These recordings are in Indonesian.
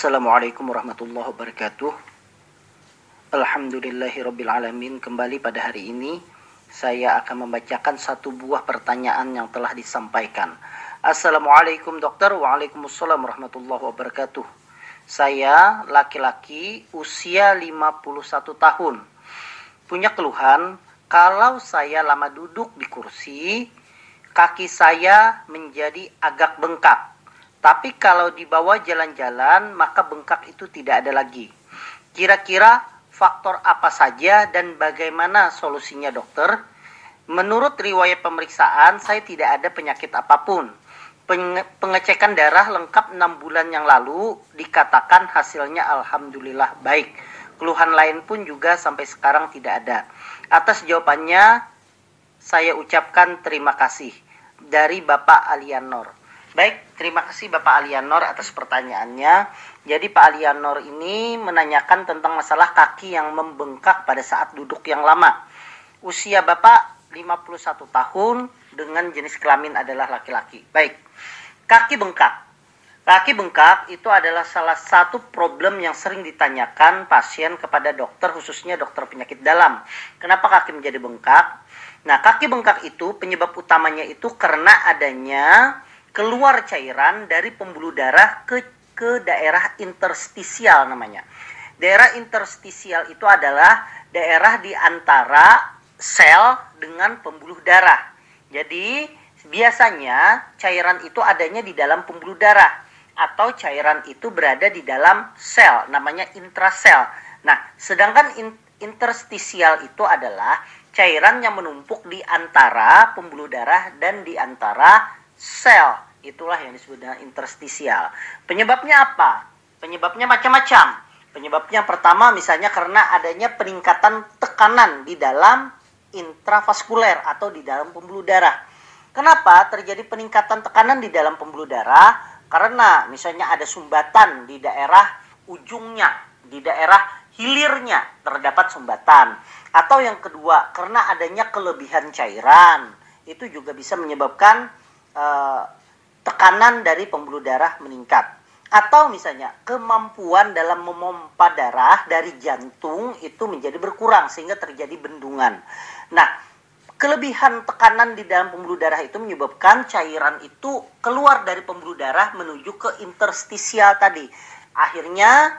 Assalamualaikum warahmatullahi wabarakatuh. Alhamdulillahirrabbilalamin. Kembali pada hari ini saya akan membacakan satu buah pertanyaan yang telah disampaikan. Assalamualaikum dokter. Waalaikumsalam warahmatullahi wabarakatuh. Saya laki-laki usia 51 tahun. Punya keluhan kalau saya lama duduk di kursi, kaki saya menjadi agak bengkak tapi kalau dibawa jalan-jalan, maka bengkak itu tidak ada lagi. Kira-kira faktor apa saja dan bagaimana solusinya dokter? Menurut riwayat pemeriksaan, saya tidak ada penyakit apa pun. Pengecekan darah lengkap 6 bulan yang lalu dikatakan hasilnya alhamdulillah baik. Keluhan lain pun juga sampai sekarang tidak ada. Atas jawabannya saya ucapkan terima kasih dari Bapak Alianor. Baik, terima kasih Bapak Alianor atas pertanyaannya. Jadi Pak Alianor ini menanyakan tentang masalah kaki yang membengkak pada saat duduk yang lama. Usia Bapak 51 tahun dengan jenis kelamin adalah laki-laki. Baik, kaki bengkak. Kaki bengkak itu adalah salah satu problem yang sering ditanyakan pasien kepada dokter, khususnya dokter penyakit dalam. Kenapa kaki menjadi bengkak? Nah, kaki bengkak itu penyebab utamanya itu karena adanya keluar cairan dari pembuluh darah ke ke daerah interstisial namanya. Daerah interstisial itu adalah daerah di antara sel dengan pembuluh darah. Jadi biasanya cairan itu adanya di dalam pembuluh darah atau cairan itu berada di dalam sel namanya intrasel. Nah, sedangkan in, interstisial itu adalah cairan yang menumpuk di antara pembuluh darah dan di antara sel. Itulah yang disebut dengan interstisial. Penyebabnya apa? Penyebabnya macam-macam. Penyebabnya pertama misalnya karena adanya peningkatan tekanan di dalam intravaskuler atau di dalam pembuluh darah. Kenapa terjadi peningkatan tekanan di dalam pembuluh darah? Karena misalnya ada sumbatan di daerah ujungnya, di daerah hilirnya terdapat sumbatan. Atau yang kedua, karena adanya kelebihan cairan. Itu juga bisa menyebabkan uh, tekanan dari pembuluh darah meningkat. Atau misalnya kemampuan dalam memompa darah dari jantung itu menjadi berkurang sehingga terjadi bendungan. Nah, kelebihan tekanan di dalam pembuluh darah itu menyebabkan cairan itu keluar dari pembuluh darah menuju ke interstisial tadi. Akhirnya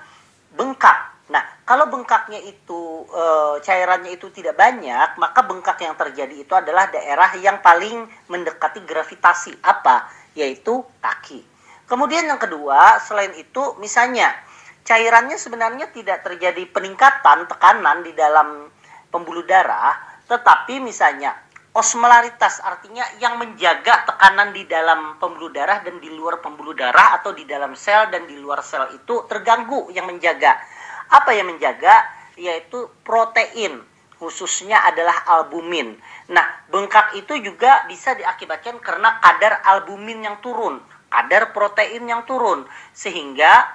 bengkak. Nah, kalau bengkaknya itu e, cairannya itu tidak banyak, maka bengkak yang terjadi itu adalah daerah yang paling mendekati gravitasi. Apa? yaitu kaki. Kemudian yang kedua, selain itu misalnya cairannya sebenarnya tidak terjadi peningkatan tekanan di dalam pembuluh darah, tetapi misalnya osmolaritas artinya yang menjaga tekanan di dalam pembuluh darah dan di luar pembuluh darah atau di dalam sel dan di luar sel itu terganggu yang menjaga. Apa yang menjaga? Yaitu protein khususnya adalah albumin. Nah, bengkak itu juga bisa diakibatkan karena kadar albumin yang turun, kadar protein yang turun, sehingga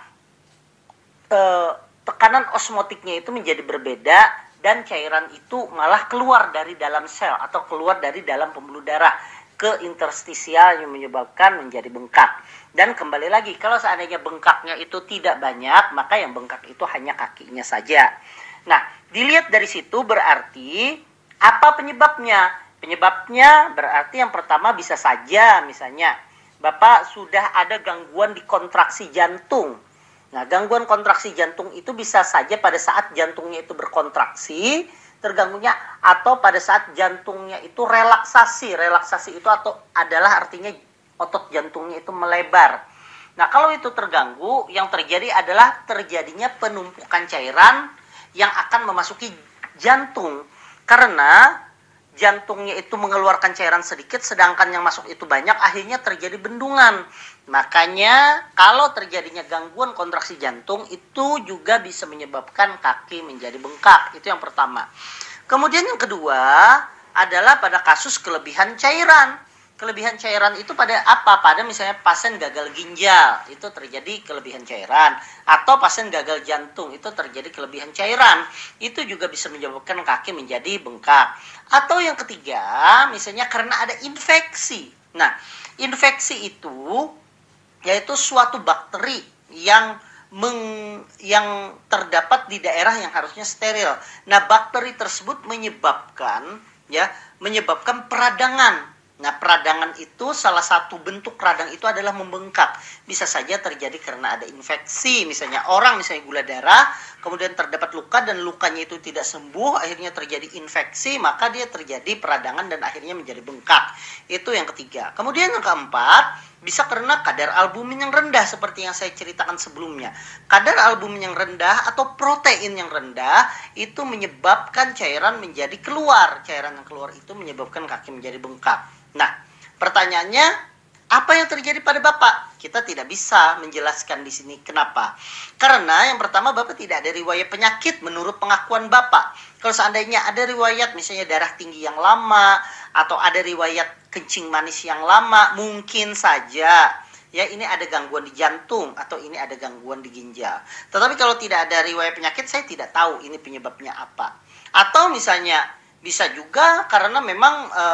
eh, tekanan osmotiknya itu menjadi berbeda dan cairan itu malah keluar dari dalam sel atau keluar dari dalam pembuluh darah ke interstisial yang menyebabkan menjadi bengkak. Dan kembali lagi, kalau seandainya bengkaknya itu tidak banyak, maka yang bengkak itu hanya kakinya saja. Nah, dilihat dari situ berarti apa penyebabnya? Penyebabnya berarti yang pertama bisa saja misalnya Bapak sudah ada gangguan di kontraksi jantung. Nah, gangguan kontraksi jantung itu bisa saja pada saat jantungnya itu berkontraksi, terganggunya atau pada saat jantungnya itu relaksasi. Relaksasi itu atau adalah artinya otot jantungnya itu melebar. Nah, kalau itu terganggu, yang terjadi adalah terjadinya penumpukan cairan yang akan memasuki jantung karena jantungnya itu mengeluarkan cairan sedikit sedangkan yang masuk itu banyak akhirnya terjadi bendungan. Makanya kalau terjadinya gangguan kontraksi jantung itu juga bisa menyebabkan kaki menjadi bengkak. Itu yang pertama. Kemudian yang kedua adalah pada kasus kelebihan cairan kelebihan cairan itu pada apa? Pada misalnya pasien gagal ginjal itu terjadi kelebihan cairan atau pasien gagal jantung itu terjadi kelebihan cairan. Itu juga bisa menyebabkan kaki menjadi bengkak. Atau yang ketiga, misalnya karena ada infeksi. Nah, infeksi itu yaitu suatu bakteri yang meng, yang terdapat di daerah yang harusnya steril. Nah, bakteri tersebut menyebabkan ya, menyebabkan peradangan Nah, peradangan itu salah satu bentuk radang itu adalah membengkak. Bisa saja terjadi karena ada infeksi, misalnya orang misalnya gula darah, kemudian terdapat luka dan lukanya itu tidak sembuh, akhirnya terjadi infeksi, maka dia terjadi peradangan dan akhirnya menjadi bengkak. Itu yang ketiga. Kemudian yang keempat, bisa karena kadar albumin yang rendah seperti yang saya ceritakan sebelumnya. Kadar albumin yang rendah atau protein yang rendah itu menyebabkan cairan menjadi keluar. Cairan yang keluar itu menyebabkan kaki menjadi bengkak. Nah, pertanyaannya apa yang terjadi pada Bapak? Kita tidak bisa menjelaskan di sini kenapa. Karena yang pertama Bapak tidak ada riwayat penyakit menurut pengakuan Bapak. Kalau seandainya ada riwayat misalnya darah tinggi yang lama atau ada riwayat kencing manis yang lama, mungkin saja ya ini ada gangguan di jantung atau ini ada gangguan di ginjal. Tetapi kalau tidak ada riwayat penyakit saya tidak tahu ini penyebabnya apa. Atau misalnya bisa juga karena memang e,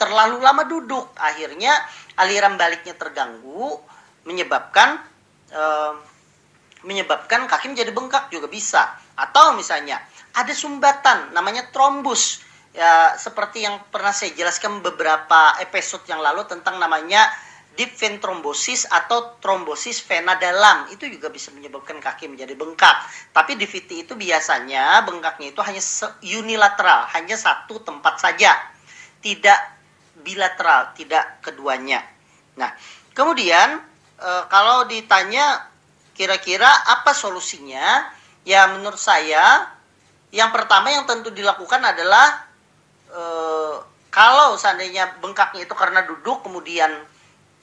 terlalu lama duduk akhirnya aliran baliknya terganggu menyebabkan uh, menyebabkan kaki menjadi bengkak juga bisa atau misalnya ada sumbatan namanya trombus ya seperti yang pernah saya jelaskan beberapa episode yang lalu tentang namanya deep vein thrombosis atau trombosis vena dalam itu juga bisa menyebabkan kaki menjadi bengkak. Tapi di VT itu biasanya bengkaknya itu hanya unilateral, hanya satu tempat saja. Tidak bilateral, tidak keduanya. Nah, kemudian e, kalau ditanya kira-kira apa solusinya? Ya menurut saya yang pertama yang tentu dilakukan adalah e, kalau seandainya bengkaknya itu karena duduk kemudian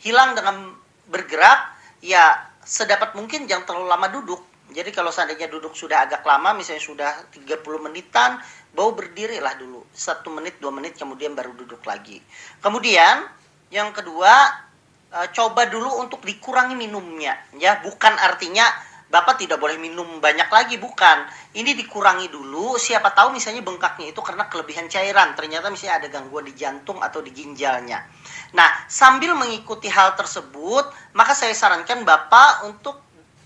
hilang dengan bergerak, ya sedapat mungkin jangan terlalu lama duduk. Jadi kalau seandainya duduk sudah agak lama, misalnya sudah 30 menitan, bau berdiri lah dulu satu menit dua menit kemudian baru duduk lagi kemudian yang kedua e, coba dulu untuk dikurangi minumnya ya bukan artinya Bapak tidak boleh minum banyak lagi, bukan. Ini dikurangi dulu, siapa tahu misalnya bengkaknya itu karena kelebihan cairan. Ternyata misalnya ada gangguan di jantung atau di ginjalnya. Nah, sambil mengikuti hal tersebut, maka saya sarankan Bapak untuk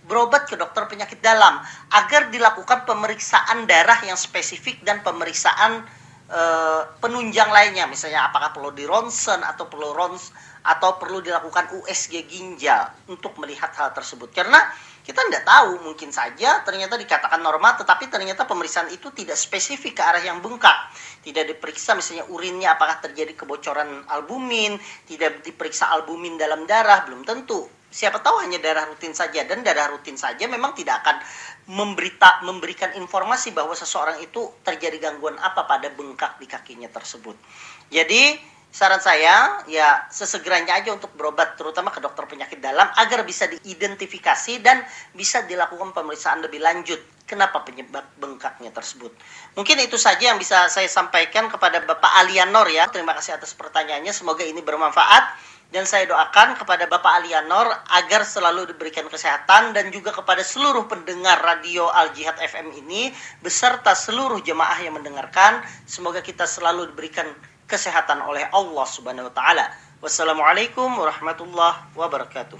berobat ke dokter penyakit dalam agar dilakukan pemeriksaan darah yang spesifik dan pemeriksaan e, penunjang lainnya misalnya apakah perlu di ronsen atau perlu rons atau perlu dilakukan USG ginjal untuk melihat hal tersebut. Karena kita tidak tahu mungkin saja ternyata dikatakan normal tetapi ternyata pemeriksaan itu tidak spesifik ke arah yang bengkak. Tidak diperiksa misalnya urinnya apakah terjadi kebocoran albumin tidak diperiksa albumin dalam darah belum tentu siapa tahu hanya darah rutin saja dan darah rutin saja memang tidak akan memberita memberikan informasi bahwa seseorang itu terjadi gangguan apa pada bengkak di kakinya tersebut. Jadi saran saya ya sesegeranya aja untuk berobat terutama ke dokter penyakit dalam agar bisa diidentifikasi dan bisa dilakukan pemeriksaan lebih lanjut kenapa penyebab bengkaknya tersebut. Mungkin itu saja yang bisa saya sampaikan kepada Bapak Alianor ya. Terima kasih atas pertanyaannya. Semoga ini bermanfaat dan saya doakan kepada Bapak Alianor agar selalu diberikan kesehatan dan juga kepada seluruh pendengar radio Al Jihad FM ini beserta seluruh jemaah yang mendengarkan semoga kita selalu diberikan kesehatan oleh Allah Subhanahu wa taala. Wassalamualaikum warahmatullahi wabarakatuh.